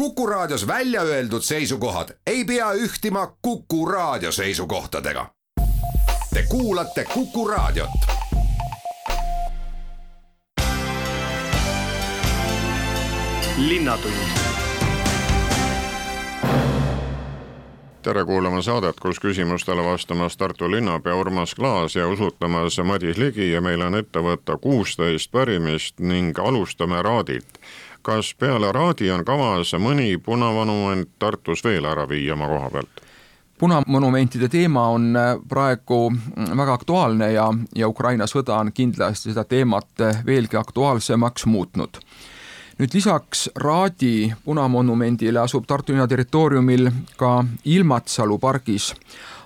Kuku Raadios välja öeldud seisukohad ei pea ühtima Kuku Raadio seisukohtadega. Te kuulate Kuku Raadiot. tere kuulama saadet, kus küsimustele vastamas Tartu linnapea Urmas Klaas ja usutamas Madis Ligi ja meil on ette võtta kuusteist pärimist ning alustame Raadilt kas peale Raadi on kavas mõni punamonument Tartus veel ära viia oma koha pealt? punamonumentide teema on äh, praegu mm, väga aktuaalne ja, ja Ukraina sõda on kindlasti seda teemat äh, veelgi aktuaalsemaks muutnud. nüüd lisaks Raadi punamonumendile asub Tartu linna territooriumil ka Ilmatsalu pargis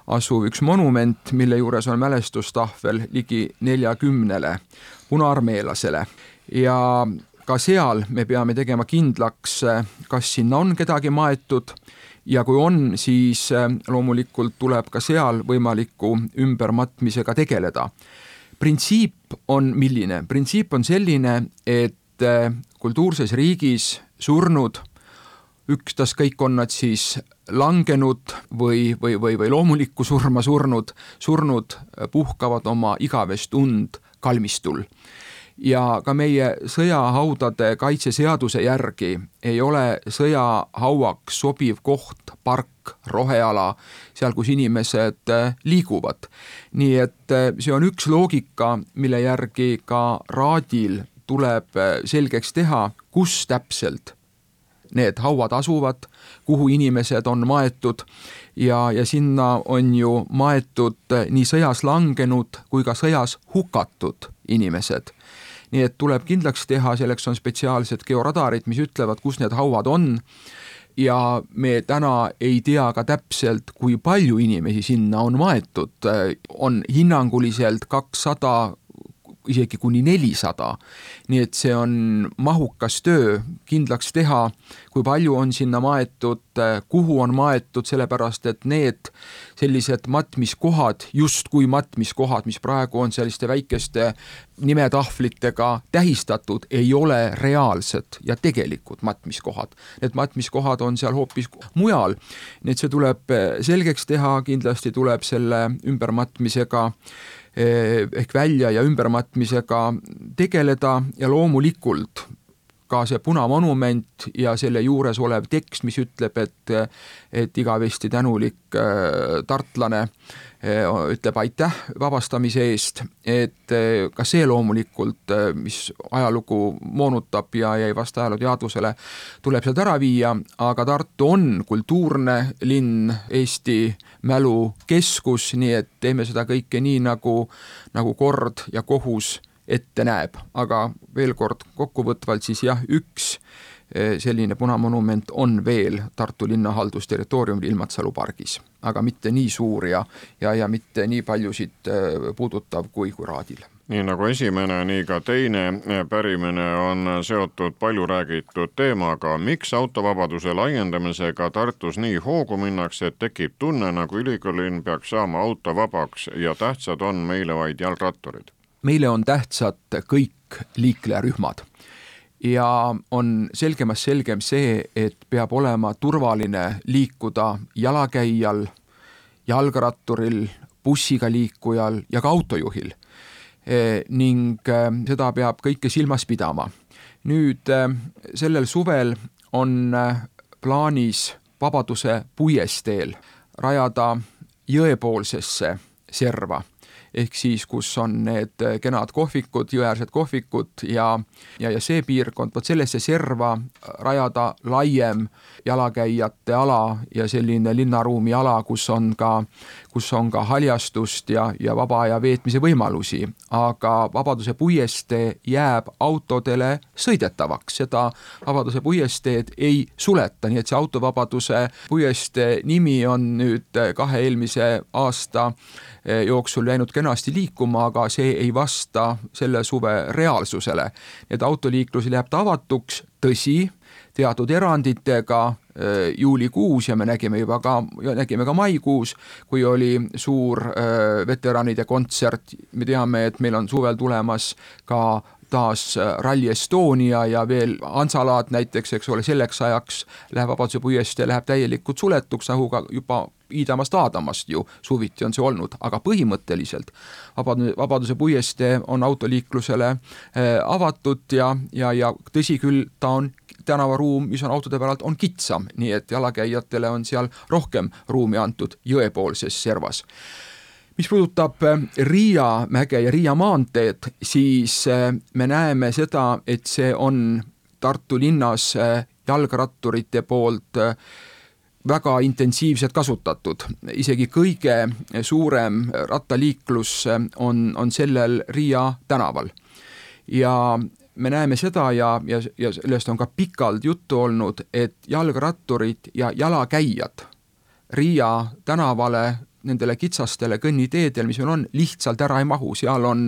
asuv üks monument, mille juures on mälestustahvel ligi neljakümnele punaarmeelasele ja ka seal me peame tegema kindlaks, kas sinna on kedagi maetud ja kui on, siis äh, loomulikult tuleb ka seal võimaliku ümbermatmisega tegeleda. printsiip on milline? printsiip on selline, et äh, kultuurses riigis surnud, ükstaskõik, on nad siis langenud või, või, või, või loomulikku surma surnud, surnud puhkavad oma igavest und kalmistul ja ka meie sõjahaudade kaitseseaduse järgi ei ole sõjahauaks sobiv koht park, roheala, seal, kus inimesed äh, liiguvad. nii et äh, see on üks loogika, mille järgi ka raadil tuleb äh, selgeks teha, kus täpselt need hauad asuvad, kuhu inimesed on maetud ja, ja sinna on ju maetud nii sõjas langenud kui ka sõjas hukatud inimesed nii et tuleb kindlaks teha, selleks on spetsiaalsed georadarid, mis ütlevad, kus need hauad on. Ja me täna ei tea ka täpselt, kui palju inimesi sinna on maetud, on hinnanguliselt kakssada isegi kuni nelisada. nii et see on mahukas töö kindlaks teha, kui palju on sinna maetud, kuhu on maetud, sellepärast et need sellised matmiskohad, justkui matmiskohad, mis praegu on selliste väikeste nimetahvlitega tähistatud, ei ole reaalsed ja tegelikud matmiskohad. Need matmiskohad on seal hoopis mujal, nii et see tuleb selgeks teha, kindlasti tuleb selle ümbermatmisega ehk välja- ja ümbermatmisega tegeleda ja loomulikult ka see punamonument ja selle juures olev tekst, mis ütleb, et, et igavesti tänulik äh, tartlane äh, ütleb aitäh vabastamise eest, et ka see loomulikult, mis ajalugu moonutab ja, ja ei vasta ajaloo teadvusele, tuleb sealt ära viia, aga Tartu on kultuurne linn, Eesti mälukeskus, nii et teeme seda kõike nii, nagu, nagu kord ja kohus ette näeb, aga veel kord kokkuvõtvalt siis jah, üks eh, selline punamonument on veel Tartu linna haldusterritooriumil Ilmatsalu pargis, aga mitte nii suur ja, ja, ja mitte nii paljusid eh, puudutav kui, kui Raadil nii nagu esimene, nii ka teine pärimine on seotud palju räägitud teemaga, miks autovabaduse laiendamisega Tartus nii hoogu minnakse, et tekib tunne, nagu ülikoolilinn peaks saama autovabaks ja tähtsad on meile vaid jalgratturid meile on tähtsad kõik liiklejarühmad ja on selgemast selgem see, et peab olema turvaline liikuda jalakäijal, jalgratturil, bussiga liikujal ja ka autojuhil. Ning e, seda peab kõike silmas pidama. nüüd e, sellel suvel on plaanis Vabaduse puiesteel rajada jõepoolsesse serva ehk siis, kus on need kenad kohvikud, jõeäärsed kohvikud ja, ja, ja see piirkond, vot sellesse serva rajada laiem jalakäijate ala ja selline linnaruumi ala, kus on ka, kus on ka haljastust ja, ja vaba aja veetmise võimalusi, aga Vabaduse puiestee jääb autodele sõidetavaks, seda Vabaduse puiesteed ei suleta, nii et see autovabaduse puiestee nimi on nüüd kahe eelmise aasta jooksul läinud kenasti liikuma, aga see ei vasta selle suve reaalsusele. et autoliiklus läheb ta avatuks, tõsi, teatud eranditega äh, juulikuus ja me nägime juba ka, nägime ka maikuus, kui oli suur äh, veteranide kontsert, me teame, et meil on suvel tulemas ka taas Rally Estonia ja veel Hansalaat näiteks, eks ole, selleks ajaks läheb Vabaduse puiestee, läheb täielikult suletuks, nagu ka juba Iidamast Aadamast ju. Suviti on see olnud, aga põhimõtteliselt Vabaduse, Vabaduse puiestee on autoliiklusele avatud ja, ja, ja tõsi küll, ta on tänavaruum, mis on autode päralt, on kitsam, nii et jalakäijatele on seal rohkem ruumi antud jõepoolses servas mis puudutab äh, Riia mäge ja Riia maanteed, siis äh, me näeme seda, et see on Tartu linnas äh, jalgratturite poolt väga intensiivselt kasutatud, isegi kõige suurem rattaliiklus on, on sellel Riia tänaval. ja me näeme seda ja, ja, ja sellest on ka pikalt juttu olnud, et jalgratturid ja jalakäijad Riia tänavale nendele kitsastele kõnniteedel, mis meil on, lihtsalt ära ei mahu, seal on,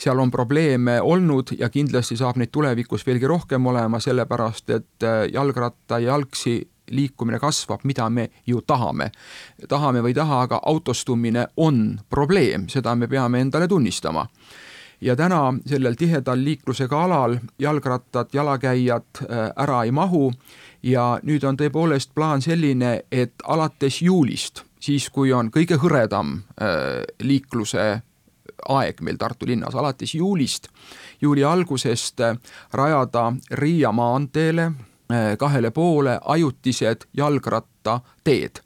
seal on probleeme olnud ja kindlasti saab neid tulevikus veelgi rohkem olema, sellepärast et jalgratta ja jalgsi liikumine kasvab, mida me ju tahame. tahame või ei taha, aga autostumine on probleem, seda me peame endale tunnistama. Ja täna sellel tihedal liiklusega alal jalgrattad, jalakäijad äh, ära ei mahu. Ja nüüd on tõepoolest plaan selline, et alates juulist, siis kui on kõige hõredam äh, liikluse aeg meil Tartu linnas, alates juulist, juuli algusest äh, rajada Riia maanteele kahele poole ajutised jalgrattateed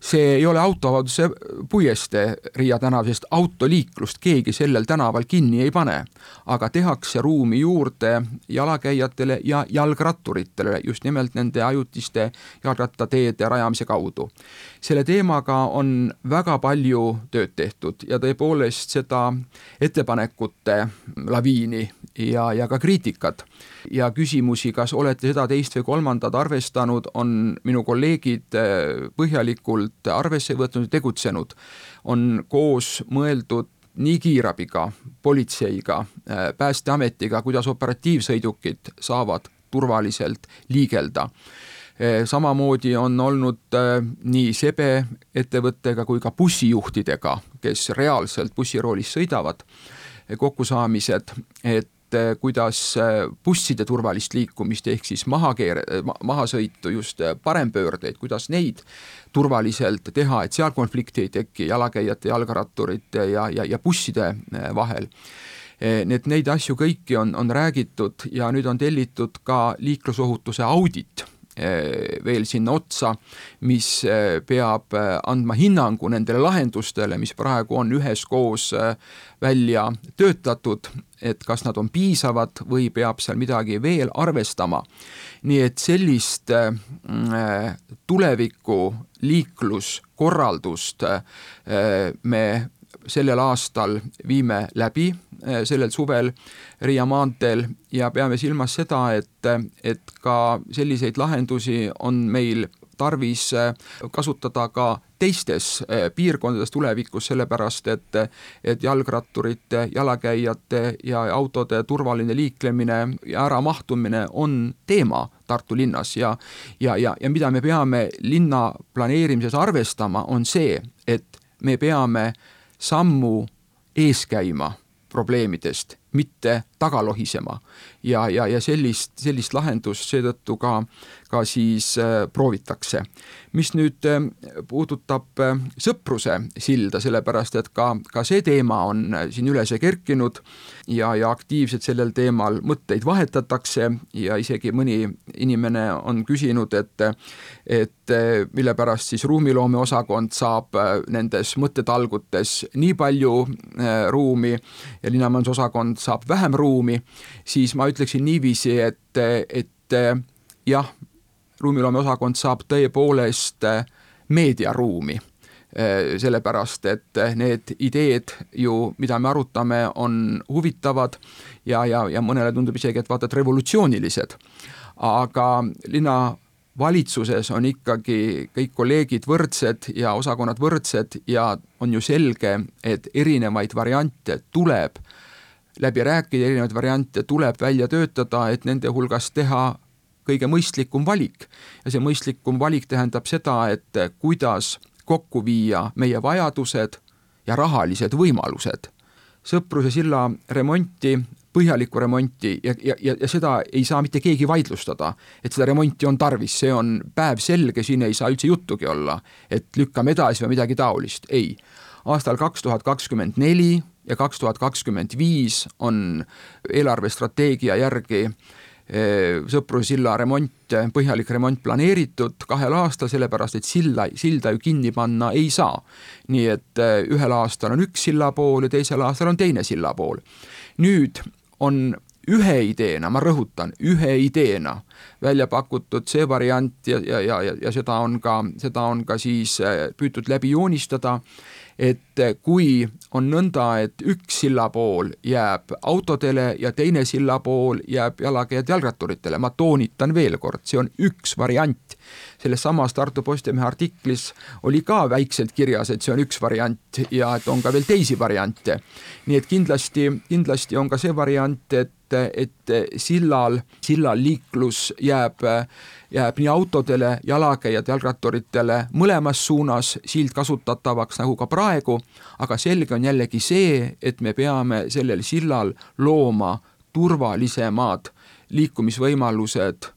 see ei ole autovabaduse puiestee Riia tänav, sest autoliiklust keegi sellel tänaval kinni ei pane. aga tehakse ruumi juurde jalakäijatele ja jalgratturitele just nimelt nende ajutiste jalgrattateede rajamise kaudu. selle teemaga on väga palju tööd tehtud ja tõepoolest seda ettepanekute laviini ja, ja ka kriitikat ja küsimusi, kas olete seda, teist või kolmandat arvestanud, on minu kolleegid põhjalikult tegelikult arvesse võtnud ja tegutsenud, on koos mõeldud nii kiirabiga, politseiga, äh, päästeametiga, kuidas operatiivsõidukid saavad turvaliselt liigelda. Äh, samamoodi on olnud äh, nii sebe ettevõttega kui ka bussijuhtidega, kes reaalselt bussiroolis sõidavad, kokkusaamised, et kuidas äh, busside turvalist liikumist ehk siis mahakeer-, mahasõitu, just parempöördeid, kuidas neid turvaliselt teha, et seal konflikti ei teki jalakäijate, jalgratturite ja, ja, ja busside vahel. Need, neid asju kõiki on, on räägitud ja nüüd on tellitud ka liiklusohutuse audit. Eh, veel sinna otsa, mis eh, peab eh, andma hinnangu nendele lahendustele, mis praegu on üheskoos välja töötatud, et kas nad on piisavad või peab seal midagi veel arvestama. nii et sellist tuleviku liikluskorraldust me sellel aastal viime läbi, eh, sellel suvel Riia maanteel ja peame silmas seda, et, et ka selliseid lahendusi on meil tarvis eh, kasutada ka teistes eh, piirkondades tulevikus, sellepärast et, et jalgratturite, jalakäijate ja autode turvaline liiklemine ja äramahtumine on teema Tartu linnas ja, ja, ja, ja mida me peame linna planeerimises arvestama, on see, et me peame sammu ees käima probleemidest, mitte taga lohisema. ja, ja, ja sellist, sellist lahendust seetõttu ka, ka siis äh, proovitakse. mis nüüd äh, puudutab äh, sõpruse silda, sellepärast et ka, ka see teema on siin üles kerkinud ja, ja aktiivselt sellel teemal mõtteid vahetatakse ja isegi mõni inimene on küsinud, et et mille pärast siis ruumiloome osakond saab nendes mõttetalgutes nii palju ruumi ja linnamajandusosakond saab vähem ruumi, siis ma ütleksin niiviisi, et, et jah, ruumiloome osakond saab tõepoolest meediaruumi Äh, sellepärast et need ideed ju, mida me arutame, on huvitavad ja, ja, ja mõnele tundub isegi, et vaata, et revolutsioonilised. aga linna valitsuses on ikkagi kõik kolleegid võrdsed ja osakonnad võrdsed ja on ju selge, et erinevaid variante tuleb läbi rääkida, erinevaid variante tuleb välja töötada, et nende hulgast teha kõige mõistlikum valik. ja see mõistlikum valik tähendab seda, et kuidas kokku viia meie vajadused ja rahalised võimalused. Sõpruse silla remonti põhjalikku remonti ja, ja, ja, ja seda ei saa mitte keegi vaidlustada, et seda remonti on tarvis, see on päevselge, siin ei saa üldse juttugi olla, et lükkame edasi või midagi taolist, ei. aastal kaks tuhat kakskümmend neli ja kaks tuhat kakskümmend viis on eelarvestrateegia järgi eh, Sõpruse silla remont, põhjalik remont planeeritud kahel aastal, sellepärast et silla, silda ju kinni panna ei saa. nii et eh, ühel aastal on üks silla pool ja teisel aastal on teine silla pool. nüüd on ühe ideena, ma rõhutan, ühe ideena välja pakutud see variant ja, ja, ja, ja seda on ka, seda on ka siis eh, püütud läbi joonistada et kui on nõnda, et üks silla pool jääb autodele ja teine silla pool jääb jalakäijad jalgratturitele, ma toonitan veel kord, see on üks variant. Selles samas Tartu Postimehe artiklis oli ka väikselt kirjas, et see on üks variant ja et on ka veel teisi variante. nii et kindlasti, kindlasti on ka see variant, et et sillal, sillal liiklus jääb jääb nii autodele, jalakäijad, jalgratturitele mõlemas suunas sild kasutatavaks nagu ka praegu, aga selge on jällegi see, et me peame sellel sillal looma turvalisemad liikumisvõimalused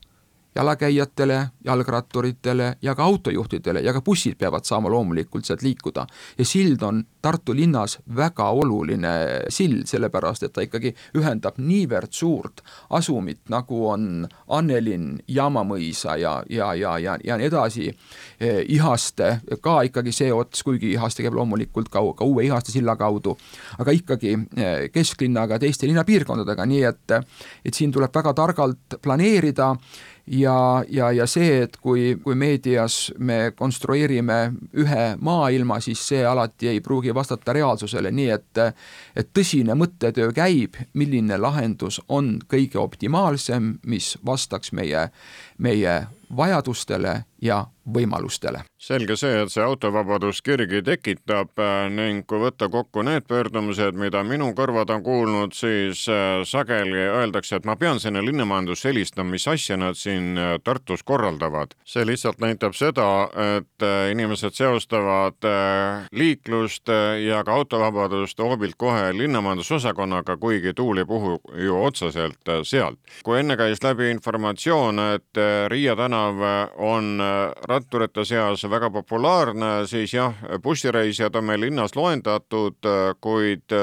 jalakäijatele, jalgratturitele ja ka autojuhtidele ja ka bussid peavad saama loomulikult sealt liikuda. ja sild on Tartu linnas väga oluline sild, sellepärast et ta ikkagi ühendab niivõrd suurt asumit, nagu on Annelinn, Jaamamõisa ja, ja, ja, ja, ja nii edasi. Ihaste, ka ikkagi see ots, kuigi Ihaste käib loomulikult ka, ka uue Ihaste silla kaudu, aga ikkagi eh, kesklinnaga, teiste linnapiirkondadega, nii et, et siin tuleb väga targalt planeerida ja, ja, ja see, et kui, kui meedias me konstrueerime ühe maailma, siis see alati ei pruugi vastata reaalsusele, nii et et tõsine mõttetöö käib, milline lahendus on kõige optimaalsem, mis vastaks meie, meie vajadustele ja võimalustele. selge see, et see autovabadus kirgi tekitab äh, ning kui võtta kokku need pöördumised, mida minu kõrvad on kuulnud, siis äh, sageli öeldakse, et ma pean sinna linnamajandusse helistama, mis asja nad siin äh, Tartus korraldavad. see lihtsalt näitab seda, et inimesed seostavad liiklust ja ka autovabadust hoobilt kohe linnamajandusosakonnaga, kuigi tuul ei puhu ju otseselt sealt. kui enne käis läbi informatsioon, et Riia tänav on ratturite seas väga populaarne, siis jah, bussireisijad on meil linnas loendatud, kuid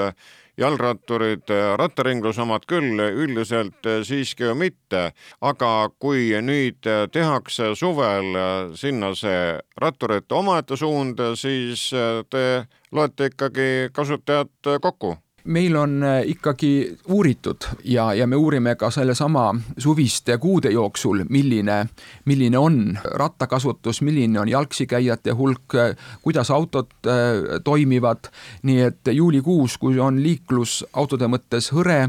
jalgratturid, rattaringluse omad küll, üldiselt siiski ju mitte. aga kui nüüd tehakse suvel sinna see ratturite omaette suund, siis te loete ikkagi kasutajad kokku meil on äh, ikkagi uuritud ja, ja me uurime ka sellesama suviste kuude jooksul, milline, milline on rattakasutus, milline on jalgsi käijate hulk, kuidas autod äh, toimivad. nii et juulikuus, kui on liiklus autode mõttes hõre,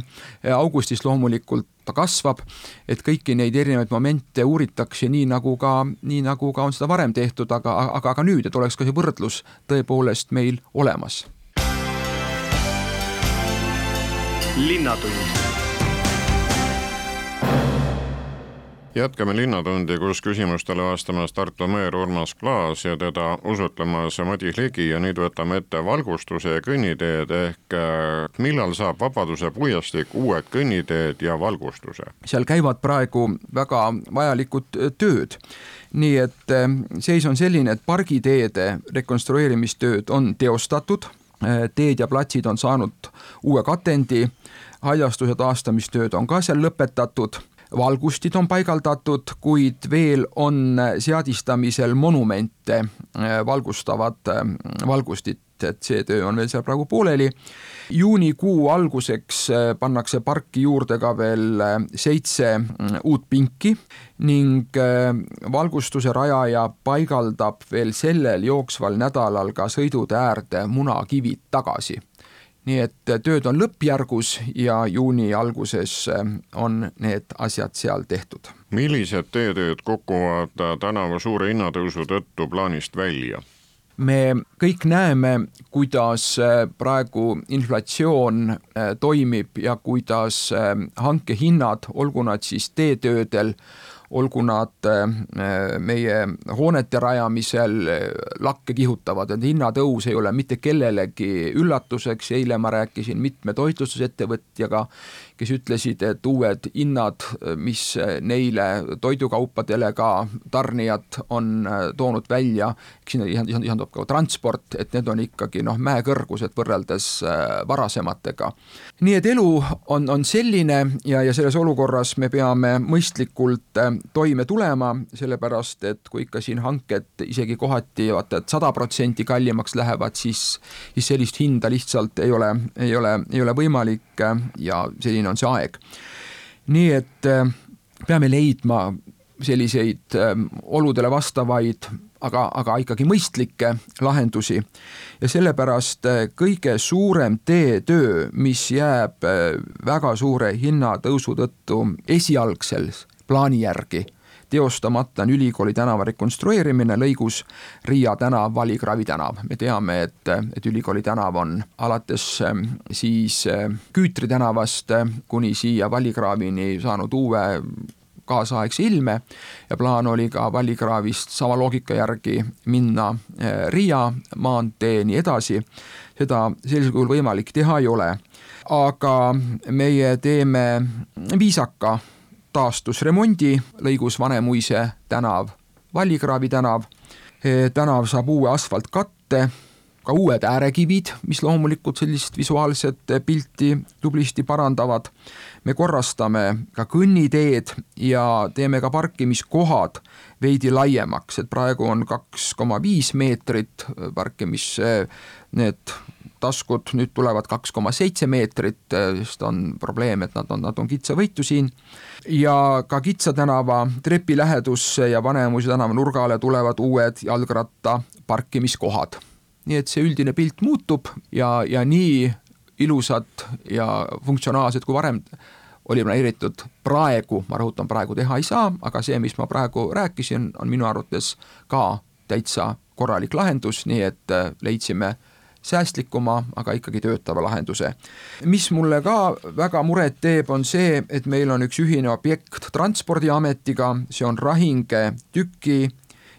augustis loomulikult ta kasvab, et kõiki neid erinevaid momente uuritakse nii nagu ka, nii nagu ka on seda varem tehtud, aga, aga ka nüüd, et oleks ka see võrdlus tõepoolest meil olemas linnatund jätkame Linnatundi, kus küsimustele vastamas Tartu meer Urmas Klaas ja teda usutlemas Madis Ligi ja nüüd võtame ette valgustuse ja kõnniteed ehk äh, millal saab Vabaduse puiestik uued kõnniteed ja valgustuse? seal käivad praegu väga vajalikud äh, tööd nii et äh, seis on selline, et pargiteede rekonstrueerimistööd on teostatud teed ja platsid on saanud uue katendi, haljastuse taastamistööd on ka seal lõpetatud, valgustid on paigaldatud, kuid veel on seadistamisel monumente äh, valgustavad äh, valgustid, et see töö on veel seal praegu pooleli. juunikuu alguseks äh, pannakse parki juurde ka veel seitse mm, uut pinki ning valgustuse rajaja paigaldab veel sellel jooksval nädalal ka sõidutee äärde munakivid tagasi nii et tööd on lõppjärgus ja juuni alguses on need asjad seal tehtud. millised teetööd kukuvad tänavu suure hinnatõusu tõttu plaanist välja? me kõik näeme, kuidas äh, praegu inflatsioon äh, toimib ja kuidas äh, hankehinnad, olgu nad siis teetöödel, olgu nad meie hoonete rajamisel lakke kihutavad, et hinnatõus ei ole mitte kellelegi üllatuseks, eile ma rääkisin mitme toitlustusettevõtjaga, kes ütlesid, et uued hinnad, mis neile toidukaupadele ka tarnijad on äh, toonud välja, sinna lisandub ka transport, et need on ikkagi noh, mäekõrgused võrreldes äh, varasematega. nii et elu on, on selline ja, ja selles olukorras me peame mõistlikult äh, toime tulema, sellepärast et kui ikka siin hanked isegi kohati vaata et sada protsenti kallimaks lähevad, siis, siis sellist hinda lihtsalt ei ole, ei ole, ei ole võimalik ja selline on see aeg. nii et äh, peame leidma selliseid äh, oludele vastavaid, aga, aga ikkagi mõistlikke lahendusi. ja sellepärast äh, kõige suurem teetöö, mis jääb väga suure hinnatõusu tõttu esialgsel plaani järgi teostamata on ülikooli tänava rekonstrueerimine lõigus Riia tänav, Valikravi tänav. me teame, et, et ülikooli tänav on alates ähm, siis äh, Küütri tänavast äh, kuni siia Vallikraavini saanud uue kaasaegse ilme ja plaan oli ka Vallikraavist sama loogika järgi minna äh, Riia maanteeni edasi. seda sellisel kujul võimalik teha ei ole, aga meie teeme viisaka taastusremondi lõigus Vanemuise tänav, Vallikraavi tänav. tänav saab uue asfaltkatte, ka uued äärekivid, mis loomulikult sellist visuaalset pilti tublisti parandavad. me korrastame ka kõnniteed ja teeme ka parkimiskohad veidi laiemaks, et praegu on kaks koma viis meetrit parkimis, need taskud nüüd tulevad kaks koma seitse meetrit, sest on probleem, et nad on, nad on kitsavõitu siin. ja ka Kitsa tänava trepi lähedusse ja Vanemuise tänava nurgale tulevad uued jalgratta parkimiskohad. nii et see üldine pilt muutub ja, ja nii ilusad ja funktsionaalsed kui varem oli planeeritud praegu, ma rõhutan, praegu teha ei saa, aga see, mis ma praegu rääkisin, on minu arvates ka täitsa korralik lahendus, nii et leidsime säästlikuma, aga ikkagi töötava lahenduse. mis mulle ka väga muret teeb, on see, et meil on üks ühine objekt Transpordiametiga, see on Rahinge tüki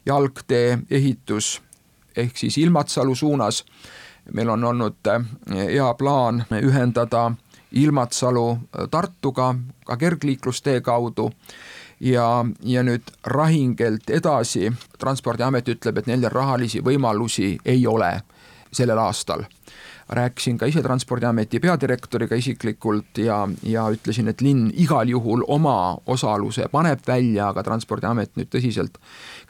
jalgtee ehitus ehk siis Ilmatsalu suunas. meil on olnud eh, hea plaan ühendada Ilmatsalu Tartuga ka kergliiklustee kaudu ja, ja nüüd Rahingelt edasi Transpordiamet ütleb, et neil rahalisi võimalusi ei ole sellel aastal. rääkisin ka ise Transpordiameti peadirektoriga isiklikult ja, ja ütlesin, et linn igal juhul oma osaluse paneb välja, aga Transpordiamet nüüd tõsiselt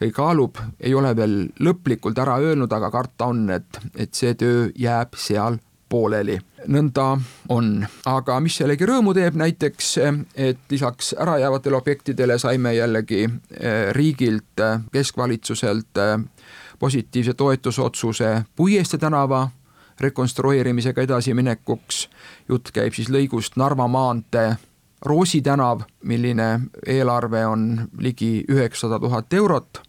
kõik kaalub, ei ole veel lõplikult ära öelnud, aga karta on, et, et see töö jääb seal pooleli. nõnda on, aga mis jällegi rõõmu teeb näiteks, et lisaks ärajäävatele objektidele saime jällegi eh, riigilt, eh, keskvalitsuselt eh, positiivse toetusotsuse Puieste tänava rekonstrueerimisega edasiminekuks. jutt käib siis lõigust Narva maantee Roosi tänav, milline eelarve on ligi üheksasada tuhat eurot.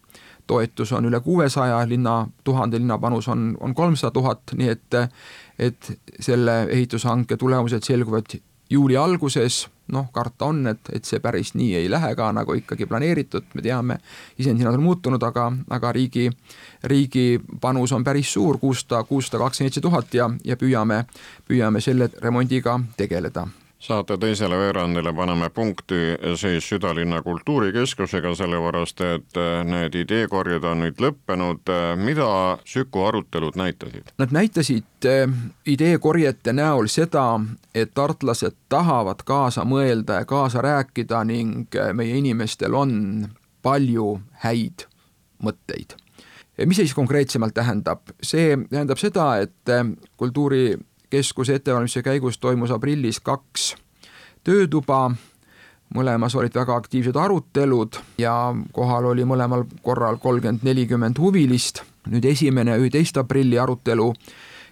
toetus on üle kuuesaja, linna, tuhande linna panus on, on kolmsada tuhat, nii et, et selle ehitushanke tulemused selguvad juuli alguses noh, karta on, et, et see päris nii ei lähe ka nagu ikkagi planeeritud, me teame, sisendhinnad on muutunud, aga, aga riigi, riigi panus on päris suur, kuussada, kuussada kakskümmend seitse tuhat ja, ja püüame, püüame selle remondiga tegeleda saate teisele veerandile paneme punkti siis Südalinna kultuurikeskusega, sellepärast et äh, need ideekorjed on nüüd lõppenud. mida Süku arutelud näitasid? Nad näitasid äh, ideekorjete näol seda, et tartlased tahavad kaasa mõelda ja kaasa rääkida ning meie inimestel on palju häid mõtteid mis see siis konkreetsemalt tähendab? see tähendab seda, et kultuuri keskuse ettevalmistuse käigus toimus aprillis kaks töötuba, mõlemas olid väga aktiivsed arutelud ja kohal oli mõlemal korral kolmkümmend, nelikümmend huvilist. nüüd esimene, üheteist aprilli arutelu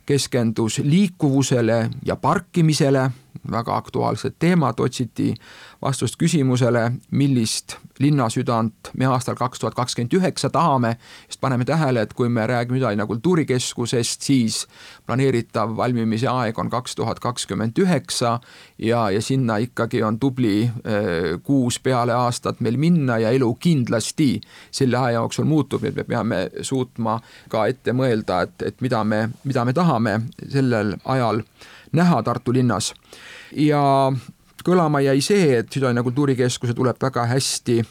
keskendus liikuvusele ja parkimisele. Väga aktuaalsed teemad, otsiti vastust küsimusele, millist linnasüdant me aastal kaks tuhat kakskümmend üheksa tahame, sest paneme tähele, et kui me räägime Üdalinna kultuurikeskusest, siis planeeritav valmimise aeg on kaks tuhat kakskümmend üheksa ja, ja sinna ikkagi on tubli äh, kuus peale aastat meil minna ja elu kindlasti selle aja jooksul muutub, nii et me peame suutma ka ette mõelda, et, et mida me, mida me tahame sellel ajal näha Tartu linnas. Ja kõlama jäi see, et Südalinna kultuurikeskuse tuleb väga hästi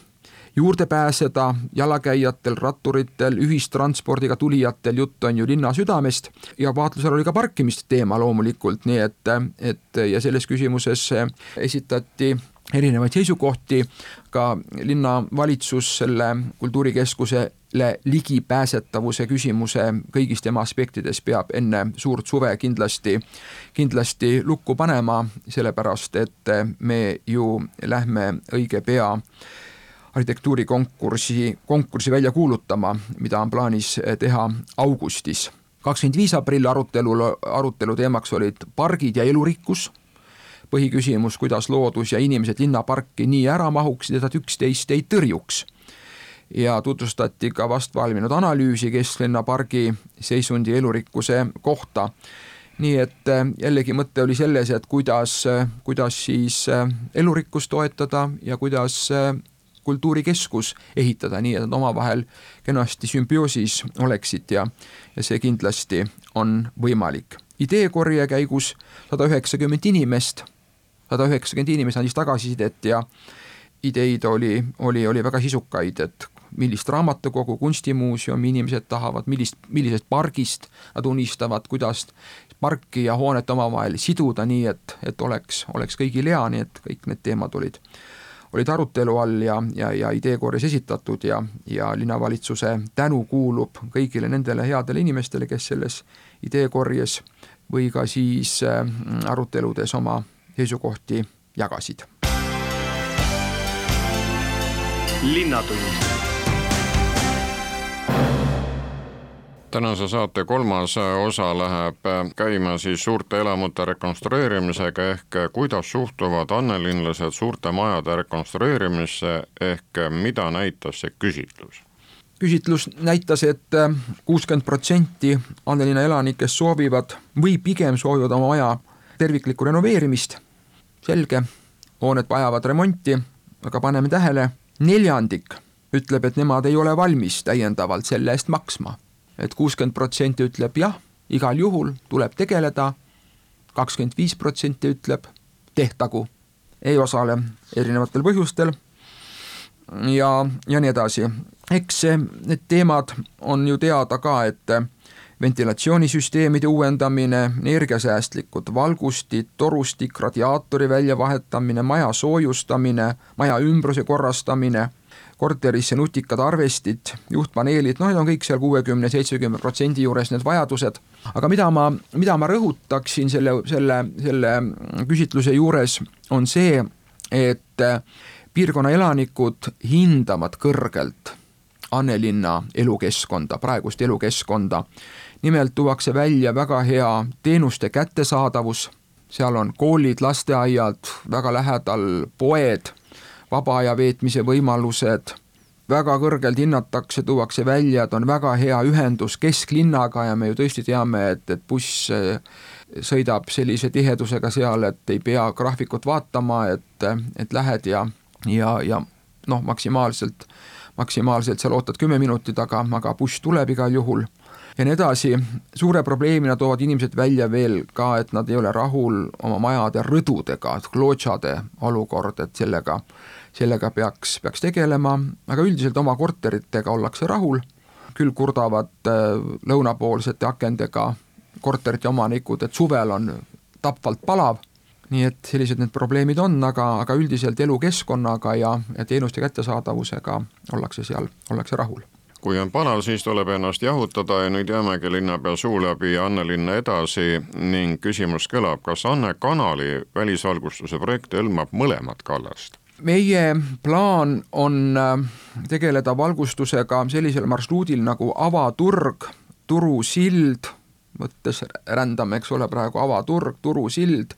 juurde pääseda jalakäijatel, ratturitel, ühistranspordiga tulijatel, jutt on ju linna südamest ja vaatlusel oli ka parkimiste teema loomulikult, nii et, et ja selles küsimuses esitati erinevaid seisukohti, ka linnavalitsus selle kultuurikeskusele ligipääsetavuse küsimuse kõigis tema aspektides peab enne suurt suve kindlasti, kindlasti lukku panema, sellepärast et me ju lähme õige pea arhitektuurikonkursi, konkursi välja kuulutama, mida on plaanis teha augustis. kakskümmend viis aprill arutelul, arutelu teemaks olid pargid ja elurikkus põhiküsimus, kuidas loodus ja inimesed linnaparki nii ära mahuksid, et nad üksteist ei tõrjuks. Ja tutvustati ka vastvalminud analüüsi Kesklinna pargi seisundi elurikkuse kohta. nii et äh, jällegi mõte oli selles, et kuidas, äh, kuidas siis äh, elurikkust toetada ja kuidas kultuurikeskus ehitada, nii et nad omavahel kenasti sümbioosis oleksid ja, ja see kindlasti on võimalik. ideekorje käigus sada üheksakümmend inimest sada üheksakümmend inimest andis tagasisidet ja ideid oli, oli, oli väga sisukaid, et millist raamatukogu, kunstimuuseumi inimesed tahavad, millist, millisest pargist nad unistavad, kuidas parki ja hoonet omavahel siduda nii, et, et oleks, oleks kõigil hea, nii et kõik need teemad olid, olid arutelu all ja, ja, ja ideekorjes esitatud ja, ja linnavalitsuse tänu kuulub kõigile nendele headele inimestele, kes selles ideekorjes või ka siis äh, aruteludes oma seisukohti jagasid. linnatund tänase saate kolmas osa läheb käima siis suurte elamute rekonstrueerimisega ehk kuidas suhtuvad annelinlased suurte majade rekonstrueerimisse ehk mida näitas see küsitlus? küsitlus näitas et, et kuuskümmend protsenti Annelinna elanikest soovivad või pigem soovivad oma maja terviklikku renoveerimist selge, hooned vajavad remonti, aga paneme tähele, neljandik ütleb, et nemad ei ole valmis täiendavalt selle eest maksma. Et kuuskümmend protsenti ütleb jah, igal juhul tuleb tegeleda, kakskümmend viis protsenti ütleb tehtagu, ei osale erinevatel põhjustel. Ja, ja nii edasi. eks need teemad on ju teada ka, et ventilatsioonisüsteemide uuendamine, energiasäästlikud valgustid, torustik, radiaatori väljavahetamine, maja soojustamine, maja ümbruse korrastamine, korterisse nutikad arvestid, juhtpaneelid, noh, need on kõik seal kuuekümne, seitsmekümne protsendi juures need vajadused. aga mida ma, mida ma rõhutaksin selle, selle, selle küsitluse juures, on see, et piirkonna elanikud hindavad kõrgelt Annelinna elukeskkonda, praegust elukeskkonda nimelt tuuakse välja väga hea teenuste kättesaadavus, seal on koolid, lasteaiad, väga lähedal poed, vaba aja veetmise võimalused, väga kõrgelt hinnatakse, tuuakse välja, et on väga hea ühendus kesklinnaga ja me ju tõesti teame, et, et buss eh, sõidab sellise tihedusega seal, et ei pea graafikut vaatama, et, et lähed ja, ja, ja noh, maksimaalselt, maksimaalselt seal ootad kümme minutit, aga, aga buss tuleb igal juhul. Ja nii edasi, suure probleemina toovad inimesed välja veel ka, et nad ei ole rahul oma majade rõdudega, klootšade olukord, et sellega, sellega peaks, peaks tegelema, aga üldiselt oma korteritega ollakse rahul, küll kurdavad äh, lõunapoolsete akendega korterite omanikud, et suvel on tapvalt palav, nii et sellised need probleemid on, aga, aga üldiselt elukeskkonnaga ja, ja teenuste kättesaadavusega ollakse seal, ollakse rahul kui on palav, siis tuleb ennast jahutada ja nüüd jäämegi linnapea suu läbi Annelinna edasi ning küsimus kõlab, kas Anne kanali välisvalgustuse projekt hõlmab mõlemat kallast? Meie plaan on äh, tegeleda valgustusega sellisel marsruudil nagu avaturg, Turu sild, mõttes rändame, eks ole, praegu avaturg, Turu sild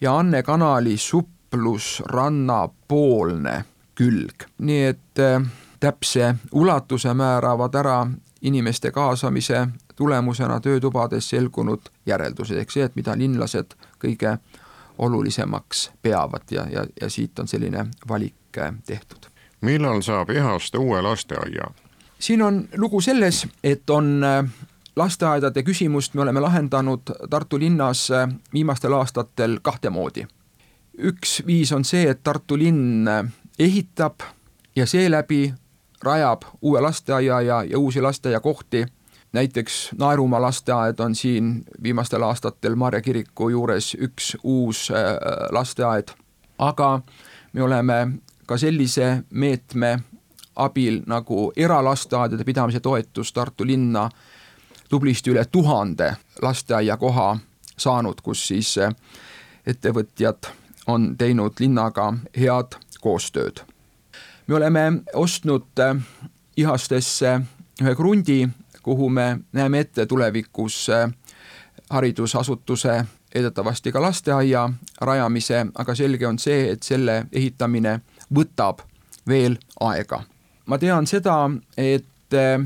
ja Anne kanali suplusranna poolne külg, nii et äh, täpse ulatuse määravad ära inimeste kaasamise tulemusena töötubades selgunud järeldused, ehk see, et mida linlased kõige olulisemaks peavad ja, ja, ja siit on selline valik äh, tehtud. millal saab Ihast uue lasteaia? siin on lugu selles, et on äh, lasteaedade küsimust me oleme lahendanud Tartu linnas äh, viimastel aastatel kahte moodi. üks viis on see, et Tartu linn ehitab ja seeläbi rajab uue lasteaia ja, ja uusi lasteaiakohti näiteks Naerumaa lasteaed on siin viimastel aastatel Maarja kiriku juures üks uus äh, lasteaed, aga me oleme ka sellise meetme abil nagu eralasteaedade pidamise toetus Tartu linna tublisti üle tuhande lasteaiakoha saanud, kus siis äh, ettevõtjad on teinud linnaga head koostööd. me oleme ostnud äh, Ihastesse ühe krundi kuhu me näeme ette tulevikus äh, haridusasutuse, eeldatavasti ka lasteaia rajamise, aga selge on see, et selle ehitamine võtab veel aega. ma tean seda, et äh,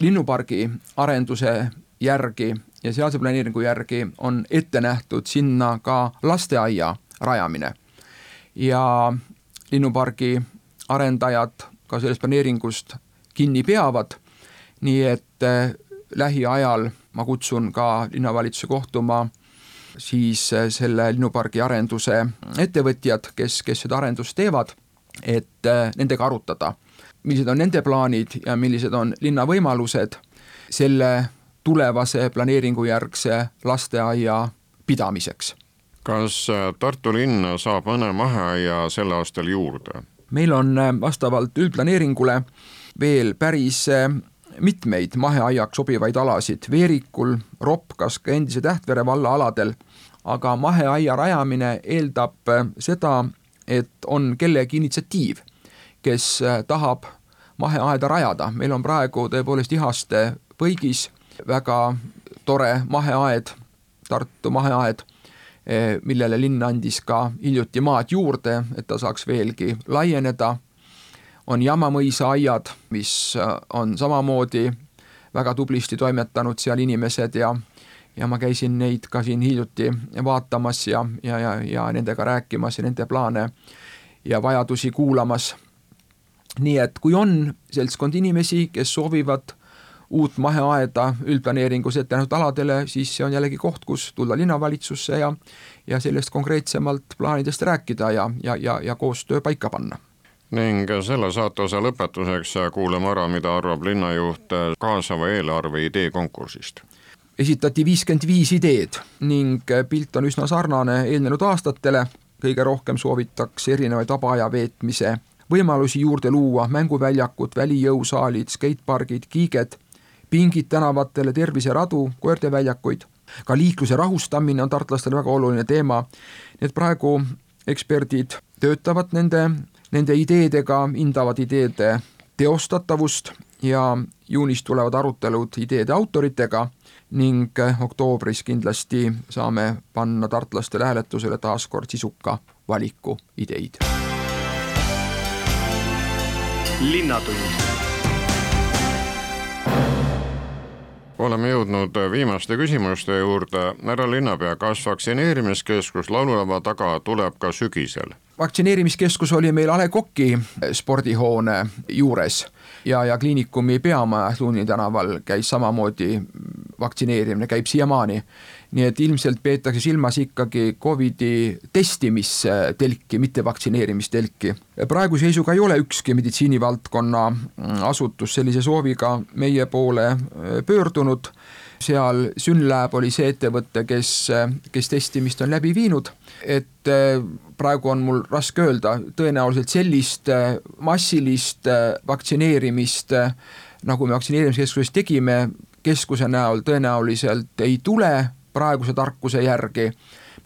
linnupargi arenduse järgi ja sealse planeeringu järgi on ette nähtud sinna ka lasteaia rajamine. ja linnupargi arendajad ka sellest planeeringust kinni peavad nii et äh, lähiajal ma kutsun ka linnavalitsuse kohtuma siis äh, selle linnupargi arenduse ettevõtjad, kes, kes seda arendust teevad, et äh, nendega arutada, millised on nende plaanid ja millised on linna võimalused selle tulevase planeeringujärgse lasteaia pidamiseks. kas Tartu linn saab mõne maheaia sel aastal juurde? meil on vastavalt üldplaneeringule veel päris mitmeid maheaiaks sobivaid alasid. Veerikul, Ropkas, ka endise Tähtvere valla aladel, aga maheaia rajamine eeldab äh, seda, et on kellegi initsiatiiv, kes äh, tahab maheaeda rajada, meil on praegu tõepoolest Ihaste põigis väga tore maheaed, Tartu maheaed, äh, millele linn andis ka hiljuti maad juurde, et ta saaks veelgi laieneda on Jamamõisa aiad, mis äh, on samamoodi väga tublisti toimetanud seal inimesed ja ja ma käisin neid ka siin hiljuti vaatamas ja, ja, ja, ja nendega rääkimas ja nende plaane ja vajadusi kuulamas. nii et kui on seltskond inimesi, kes soovivad uut maheaeda üldplaneeringus ette nähtud aladele, siis see on jällegi koht, kus tulla linnavalitsusse ja ja sellest konkreetsemalt plaanidest rääkida ja, ja, ja, ja koostöö paika panna ning selle saateosa lõpetuseks kuulame ära, mida arvab linnajuht kaasava eelarve idee konkursist. esitati viiskümmend viis ideed ning pilt on üsna sarnane eelnenud aastatele, kõige rohkem soovitakse erinevaid vaba aja veetmise võimalusi juurde luua, mänguväljakud, välijõusaalid, skatepargid, kiiged, pingid tänavatele, terviseradu, koerteväljakuid, ka liikluse rahustamine on tartlastele väga oluline teema, nii et praegu eksperdid töötavad nende nende ideedega, hindavad ideede teostatavust ja juunis tulevad arutelud ideede autoritega ning oktoobris kindlasti saame panna tartlastele hääletusele taas kord sisuka valiku ideid. linnatund oleme jõudnud viimaste küsimuste juurde. härra linnapea, kas vaktsineerimiskeskus Laululava taga tuleb ka sügisel? vaktsineerimiskeskus oli meil A Le Coq'i spordihoone juures ja, ja kliinikumi peamaja Luuni tänaval käis samamoodi vaktsineerimine, käib siiamaani. Nii et ilmselt peetakse silmas ikkagi Covidi testimistelki, mitte vaktsineerimistelki. praeguse seisuga ei ole ükski meditsiinivaldkonna asutus sellise sooviga meie poole pöördunud. Seal Synlab oli see ettevõte, kes, kes testimist on läbi viinud, et eh, praegu on mul raske öelda, tõenäoliselt sellist massilist vaktsineerimist, nagu me vaktsineerimiskeskuses tegime, keskuse näol tõenäoliselt ei tule praeguse tarkuse järgi.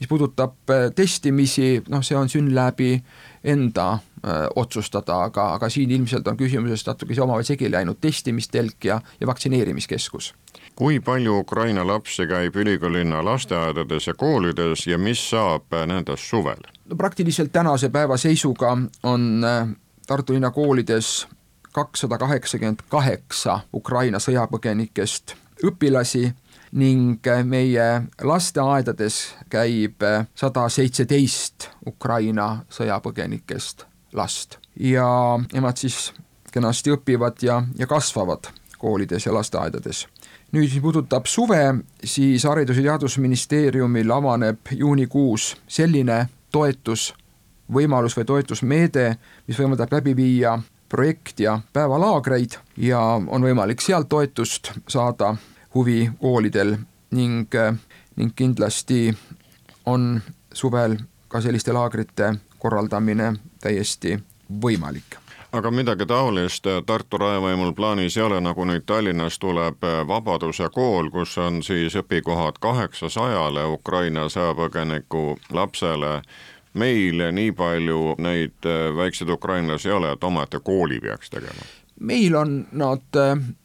mis puudutab testimisi, noh, see on Synlabi enda öö, otsustada, aga, aga siin ilmselt on küsimuses natuke see omavahel segi läinud, testimistelk ja, ja vaktsineerimiskeskus kui palju Ukraina lapsi käib ülikoolilinna lasteaedades ja koolides ja mis saab nendest suvel? no praktiliselt tänase päeva seisuga on äh, Tartu linna koolides kakssada kaheksakümmend kaheksa Ukraina sõjapõgenikest õpilasi ning äh, meie lasteaedades käib äh, sada seitseteist Ukraina sõjapõgenikest last ja nemad siis kenasti õpivad ja, ja kasvavad koolides ja lasteaedades. nüüd, mis puudutab suve, siis Haridus- ja Teadusministeeriumil avaneb juunikuus selline toetusvõimalus või toetusmeede, mis võimaldab läbi viia projekt- ja päevalaagreid ja on võimalik sealt toetust saada huvikoolidel ning, ning kindlasti on suvel ka selliste laagrite korraldamine täiesti võimalik aga midagi taolist Tartu raevõimul plaanis ei ole, nagu nüüd Tallinnas tuleb Vabaduse kool, kus on siis õpikohad kaheksasajale Ukraina sõjapõgeniku lapsele. meil nii palju neid väikseid ukrainlasi ei ole, et omaette kooli peaks tegema meil on nad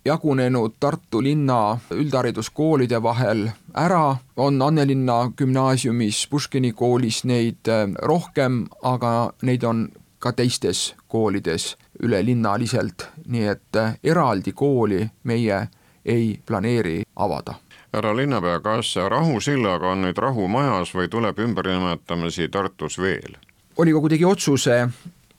jagunenud Tartu linna üldhariduskoolide vahel ära, on Annelinna gümnaasiumis, Puškini koolis neid rohkem, aga neid on ka teistes koolides ülelinnaliselt, nii et äh, eraldi kooli meie ei planeeri avada. Härra linnapea, kas Rahusillaga on nüüd rahumajas või tuleb ümbernimetamisi Tartus veel? volikogu tegi otsuse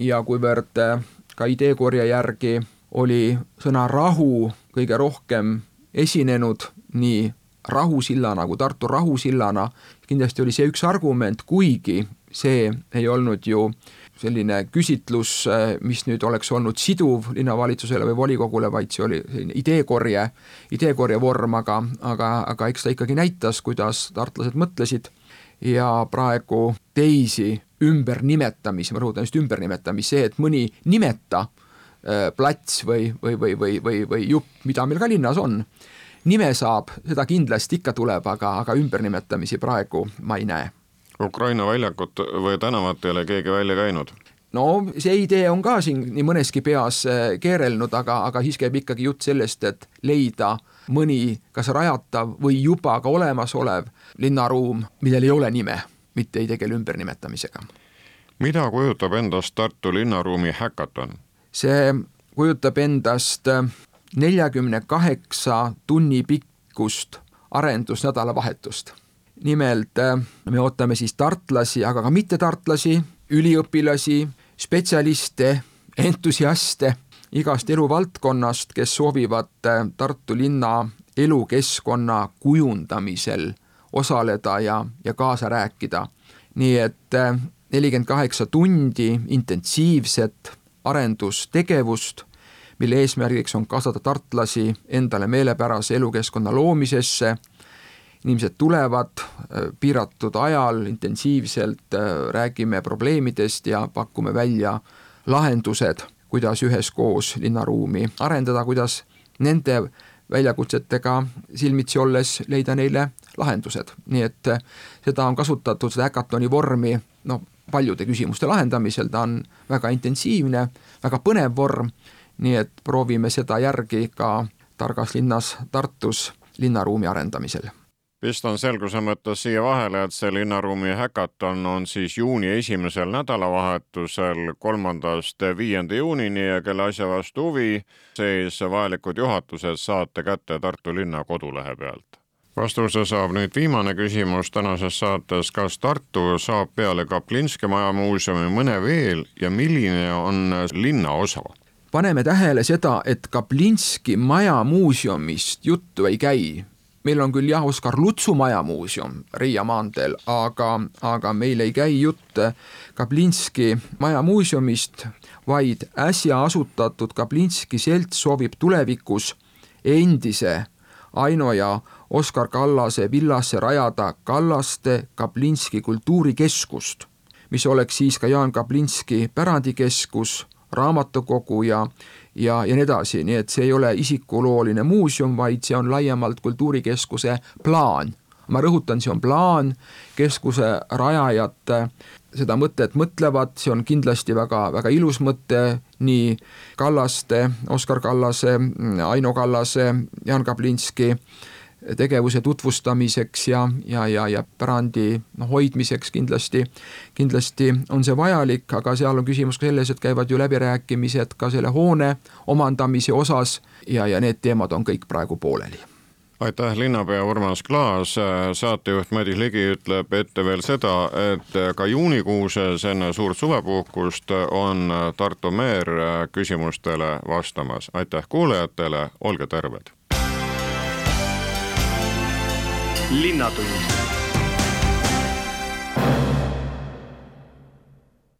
ja kuivõrd äh, ka ideekorje järgi oli sõna rahu kõige rohkem esinenud nii Rahusillana kui Tartu Rahusillana, kindlasti oli see üks argument, kuigi see ei olnud ju selline küsitlus, mis nüüd oleks olnud siduv linnavalitsusele või volikogule, vaid see oli selline ideekorje, ideekorje vorm, aga, aga, aga eks ta ikkagi näitas, kuidas tartlased mõtlesid. Ja praegu teisi ümbernimetamisi, ma rõhutan just ümbernimetamisi, see, et mõni nimeta plats või, või, või, või, või, või jupp, mida meil ka linnas on, nime saab, seda kindlasti ikka tuleb, aga, aga ümbernimetamisi praegu ma ei näe Ukraina väljakut või tänavat ei ole keegi välja käinud? no see idee on ka siin nii mõneski peas äh, keerelnud, aga, aga siis käib ikkagi jutt sellest, et leida mõni kas rajatav või juba ka olemasolev linnaruum, millel ei ole nime, mitte ei tegele ümbernimetamisega. mida kujutab endast Tartu linnaruumi häkaton? See kujutab endast äh, neljakümne kaheksa tunni pikkust arendusnädalavahetust nimelt äh, me ootame siis tartlasi, aga ka mittetartlasi, üliõpilasi, spetsialiste, entusiaste igast eluvaldkonnast, kes soovivad äh, Tartu linna elukeskkonna kujundamisel osaleda ja, ja kaasa rääkida. nii et nelikümmend kaheksa tundi intensiivset arendustegevust, mille eesmärgiks on kaasata tartlasi endale meelepärase elukeskkonna loomisesse. Inimesed tulevad äh, piiratud ajal intensiivselt, äh, räägime probleemidest ja pakume välja lahendused, kuidas üheskoos linnaruumi arendada, kuidas nende väljakutsetega silmitsi olles leida neile lahendused, nii et äh, seda on kasutatud, seda häkatoni vormi noh, paljude küsimuste lahendamisel, ta on väga intensiivne, väga põnev vorm, nii et proovime seda järgi ka targas linnas Tartus linnaruumi arendamisel. Pistan selguse mõttes siia vahele, et see linnaruumi häkaton on siis juuni esimesel nädalavahetusel kolmandast viienda juunini ja kelle asja vastu huvi, siis vajalikud juhatused saate kätte Tartu linna kodulehe pealt vastuse saab nüüd viimane küsimus tänases saates, kas Tartu saab peale Kaplinski majamuuseumi mõne veel ja milline on linnaosa? paneme tähele seda, et Kaplinski majamuuseumist juttu ei käi, meil on küll jah, Oskar Lutsu majamuuseum Riia maanteel, aga, aga meil ei käi jutt Kaplinski majamuuseumist, vaid äsja asutatud Kaplinski selts soovib tulevikus endise Aino ja Oskar Kallase villasse rajada Kallaste Kaplinski kultuurikeskust, mis oleks siis ka Jaan Kaplinski pärandikeskus, raamatukogu ja ja, ja nii edasi, nii et see ei ole isikulooline muuseum, vaid see on laiemalt kultuurikeskuse plaan. ma rõhutan, see on plaan, keskuse rajajad seda mõtet mõtlevad, see on kindlasti väga, väga ilus mõte, nii Kallaste, Oskar Kallase, Aino Kallase, Jaan Kaplinski tegevuse tutvustamiseks ja, ja, ja, ja pärandi noh, hoidmiseks kindlasti, kindlasti on see vajalik, aga seal on küsimus ka selles, et käivad ju läbirääkimised ka selle hoone omandamise osas ja, ja need teemad on kõik praegu pooleli aitäh, linnapea Urmas Klaas, saatejuht Madis Ligi ütleb ette veel seda, et ka juunikuuses enne suurt suvepuhkust on Tartu meer küsimustele vastamas. aitäh kuulajatele, olge terved! Linnatund